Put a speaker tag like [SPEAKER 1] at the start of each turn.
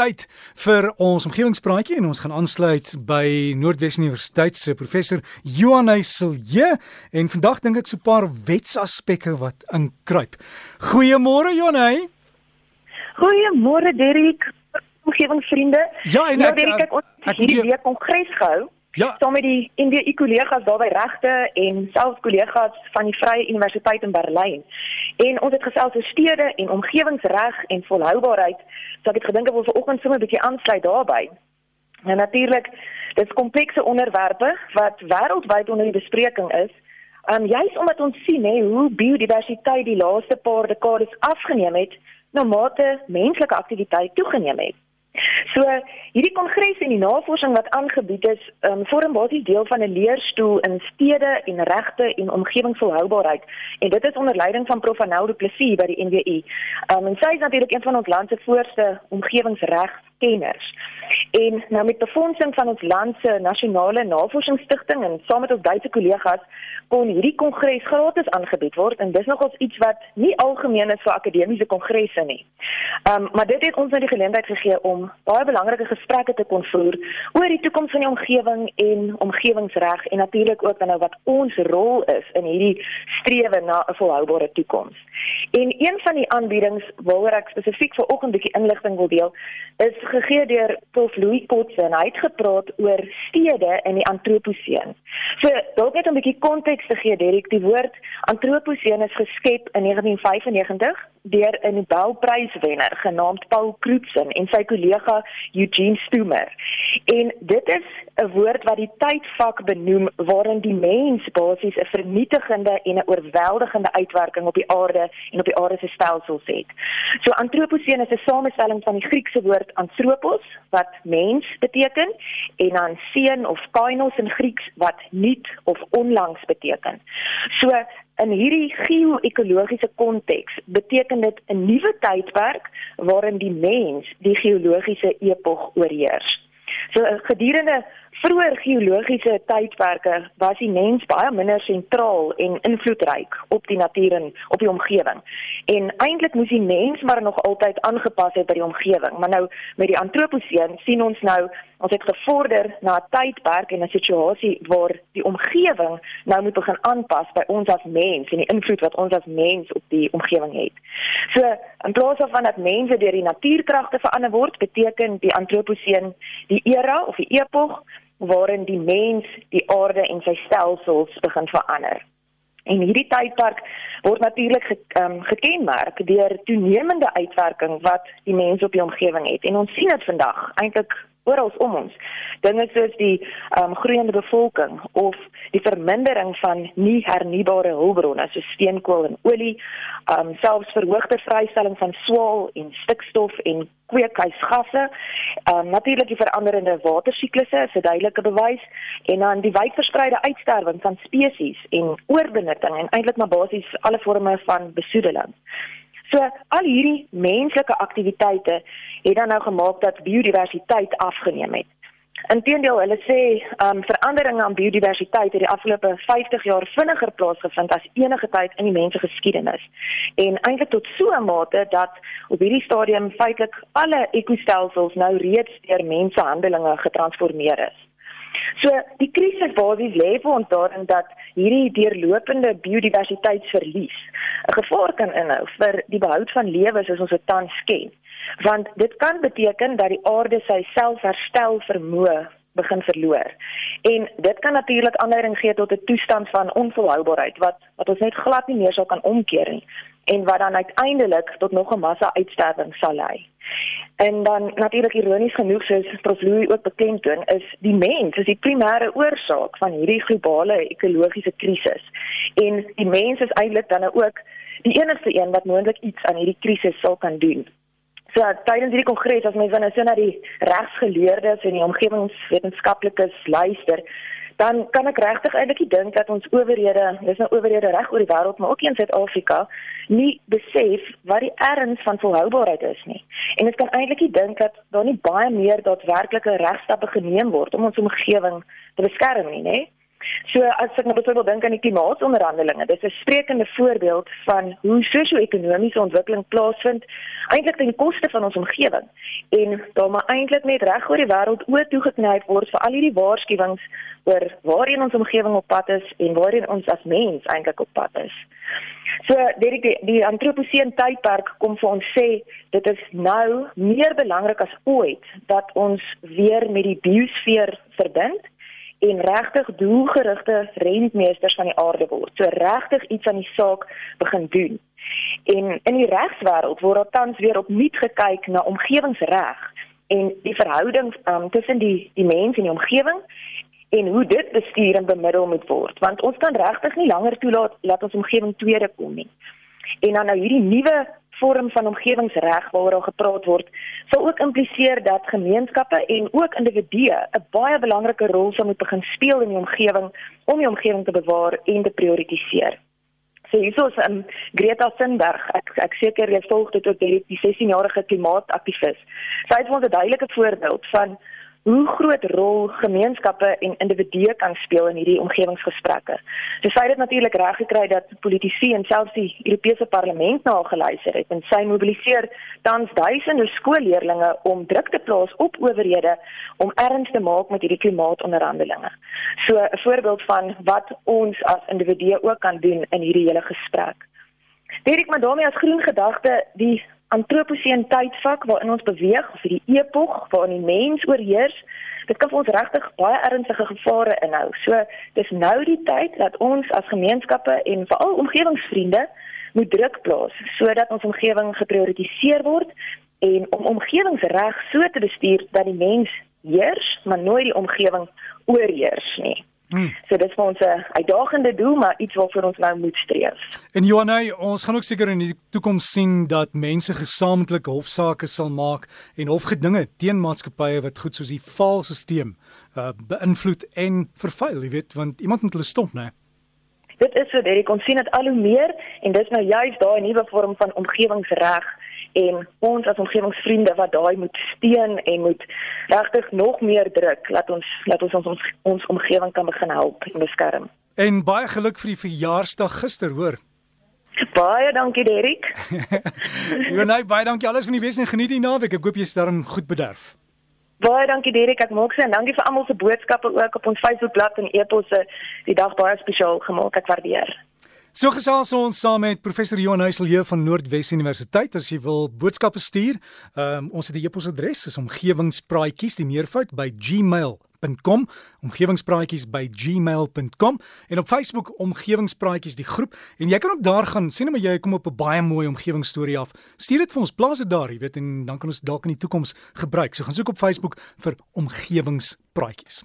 [SPEAKER 1] tyd vir ons omgewingspraatjie en ons gaan aansluit by Noordwes Universiteit se professor Johanay Silje en vandag dink ek so 'n paar wetsaspekte wat inkruip. Goeiemôre Johanay.
[SPEAKER 2] Goeiemôre Derrick, omgewingsvriende.
[SPEAKER 1] Ja, en
[SPEAKER 2] nou,
[SPEAKER 1] ek,
[SPEAKER 2] Derrick, ek, ek, ek hierdie week kongres gehou.
[SPEAKER 1] Ja.
[SPEAKER 2] Saam met die NWU kollegas daar by regte en selfs kollegas van die Vrye Universiteit in Berlyn. En ons het gesels oor stede en omgewingsreg en volhoubaarheid. So ek het gedink ek wil vanoggend sommer 'n bietjie aansluit daarbey. En natuurlik, dit is komplekse onderwerpe wat wêreldwyd onder bespreking is. Um juis omdat ons sien hè hoe biodiversiteit die laaste paar dekades afgeneem het, na mate menslike aktiwiteit toegeneem het. So hierdie kongres en die navorsing wat aangebied is, um, vorm basies deel van 'n leerstoel in stede en regte en omgewingsvolhoubaarheid. En dit is onder leiding van Prof Anel Du Plessis by die NWU. Um, en sy is natuurlik een van ons land se voorste omgewingsregkenners. En nou met befondsing van ons land se nasionale navorsingsstigting en saam met ons Duitse kollegas kon hierdie kongres gratis aangebied word en dis nogals iets wat nie algemeen is vir akademiese kongresse nie. Ehm um, maar dit het ons nou die geleentheid gegee om baie belangrike gesprekke te kon voer oor die toekoms van die omgewing en omgewingsreg en natuurlik ook dan nou wat ons rol is in hierdie strewe na 'n volhoubare toekoms. En een van die aanbiedings waaroor ek spesifiek vir oggend 'n bietjie inligting wil deel, is gegee deur Prof Louis Potse en hy het gepraat oor stede in die antroposeen. So dalk net 'n bietjie konteks te gee, Derek, die woord antroposeen is geskep in 1995 deur 'n Nobelpryswenner genaamd Paul Crutzen en sy kollega Eugene Stumer. En dit is 'n woord wat die tydvak benoem waarin die mens basies 'n vernietigende en 'n oorweldigende uitwerking op die aarde en op die aarde se stelsels het. So antroposeen is 'n samestelling van die Griekse woord anthropos wat mens beteken en dan seen of kainos in Grieks wat nuut of onlangs beteken. So in hierdie geo-ekologiese konteks beteken dit 'n nuwe tydperk waarin die mens die geologiese epok oorheers. So gedurende vroeër geologiese tydperke was die mens baie minder sentraal en invloedryk op die natuur en op die omgewing. En eintlik moes die mens maar nog altyd aangepas het by die omgewing. Maar nou met die antroposeen sien ons nou ons het gevorder na 'n tydperk en 'n situasie waar die omgewing nou moet begin aanpas by ons as mens en die invloed wat ons as mens op die omgewing het. So in plaas van dat mense deur die natuurkragte verander word, beteken die antroposeen die era of die epok waarin die mens die aarde en sy stelsels begin verander. En hierdie tydperk word natuurlik ge, um, gekenmerk deur toenemende uitwerking wat die mens op die omgewing het. En ons sien dit vandag eintlik oral om ons. Dinge soos die um, groeiende bevolking of die vermindering van nie hernubare hulpbronne soos steenkool en olie, um, selfs verhoogde vrystelling van swaal en stikstof en kweekhuisgasse. Um, Natuurlik die veranderende watersiklusse is 'n duidelike bewys en dan die wydverspreide uitsterwing van spesies en oorbenutting en eintlik maar basies alle forme van besoedeling. So al hierdie menslike aktiwiteite het dan nou gemaak dat biodiversiteit afgeneem het. Inteendeel, hulle sê, ehm um, veranderinge aan biodiversiteit het die afgelope 50 jaar vinniger plaasgevind as enige tyd in die mens se geskiedenis. En eintlik tot so 'n mate dat op hierdie stadium feitelik alle ekostelsels nou reeds deur mensehandelinge getransformeer is. So die krisis basies lê vir ons daarin dat hierdie deurlopende biodiversiteitsverlies 'n gevaar kan inhou vir die behoud van lewe soos ons dit tans ken. Want dit kan beteken dat die aarde sy selfherstel vermoë begin verloor. En dit kan natuurlik aanleiding gee tot 'n toestand van onvolhoubaarheid wat wat ons net glad nie meer sou kan omkeer nie en wat dan uiteindelik tot nog 'n massa uitsterwing sal lei. En dan natuurlik ironies genoeg soos Prof Louis ook beklemtoon is die mens is die primêre oorsaak van hierdie globale ekologiese krisis. En die mens is eintlik dan ook die enigste een wat moontlik iets aan hierdie krisis sal kan doen. So tydens hierdie kongres as mense nou so na die regsgeleerdes en die omgewingswetenskaplikes luister, dan kan ek regtig eintlik dink dat ons owerhede, dis nou owerhede reg oor die wêreld, maar ook in Suid-Afrika, nie besef wat die erns van volhoubaarheid is nie. En ek kan eintlik dink dat daar nie baie meer daadwerklike regstappe geneem word om ons omgewing te beskerm nie, nê? So as ek nou byvoorbeeld dink aan die klimaatonderhandelinge, dis 'n sprekende voorbeeld van hoe sosio-ekonomiese ontwikkeling plaasvind eintlik ten koste van ons omgewing en daar maar eintlik net reg oor die wêreld oor toegeknyp word vir al hierdie waarskuwings oor waarheen ons omgewing op pad is en waarheen ons as mens eintlik op pad is. So Derek die, die antroposeen tydperk kom vir ons sê dit is nou meer belangrik as ooit dat ons weer met die biosfeer verbind en regtig doelgerigte rentmeesters van die aarde word. So regtig iets aan die saak begin doen. En in die regswêreld word daar tans weer opnuut gekyk na omgewingsreg en die verhouding um, tussen die die mens en die omgewing en hoe dit bestuur en bemiddel moet word want ons kan regtig nie langer toelaat dat ons omgewing tweede kom nie. En dan nou hierdie nuwe vorm van omgewingsreg waaroor gepraat word, sal ook impliseer dat gemeenskappe en ook individue 'n baie belangrike rol sal moet begin speel in die omgewing om die omgewing te bewaar en te prioritiseer. So hierso is um, Greta Thunberg, ek ek seker jy volg dit ook die, die 16-jarige klimaataktivis. Sy het ons 'n duidelike voorbeeld van hoe groot rol gemeenskappe en individue kan speel in hierdie omgewingsgesprekke. So sy het dit natuurlik reg gekry dat politici en selfs die Europese Parlement na haar geluister het en sy mobiliseer tans duisende skoolleerdlinge om druk te plaas op owerhede om erns te maak met hierdie klimaatonderhandelinge. So 'n voorbeeld van wat ons as individue ook kan doen in hierdie hele gesprek. Dirk Madami as groen gedagte die antroposeen tydvak waarin ons beweeg of hierdie epog waarin die mens oorheers dit kan vir ons regtig baie ernstige gevare inhou. So dis nou die tyd dat ons as gemeenskappe en veral omgewingsvriende moet druk plaas sodat ons omgewing geprioritiseer word en om omgewingsreg so te bestuur dat die mens heers, maar nooit die omgewing oorheers nie. Hmm. So dit is vir ons 'n uitdagende doel, maar iets waarvoor ons nou moet streef.
[SPEAKER 1] En Johanay, ons gaan ook seker in die toekoms sien dat mense gesamentlik hofsaake sal maak en hofgedinge teen maatskappye wat goed soos die faalstelsel uh, beïnvloed en vervuil, jy weet, want iemand moet hulle stop, né?
[SPEAKER 2] Dit is so, Derek, ons sien dit al hoe meer en dis nou juist daai nuwe vorm van omgewingsreg en ons as omgewingsvriende wat daai moet steun en moet regtig nog meer druk laat ons laat ons ons, ons omgewing kan begin help en beskerm.
[SPEAKER 1] En baie geluk vir die verjaarsdag gister, hoor.
[SPEAKER 2] Baie dankie Derek.
[SPEAKER 1] Jonai, baie dankie alles van die bes en geniet die naweek. Ek hoop jy is darm goed bederf.
[SPEAKER 2] Baie dankie Derek, ek maak se en dankie vir almal se boodskappe ook op ons Facebookblad en e-posse die dag baie spesiaal gemaak. Ek waardeer.
[SPEAKER 1] So gesels ons saam met professor Johan Huisel hier van Noordwes Universiteit as jy wil boodskappe stuur. Um, ons het die e-posadres is omgewingspraatjies die meervoud by gmail.com omgewingspraatjies by gmail.com en op Facebook omgewingspraatjies die groep. En jy kan ook daar gaan sien maar jy kom op 'n baie mooi omgewingsstorie af. Stuur dit vir ons plaas dit daar jy weet en dan kan ons dalk in die toekoms gebruik. So gaan soek op Facebook vir omgewingspraatjies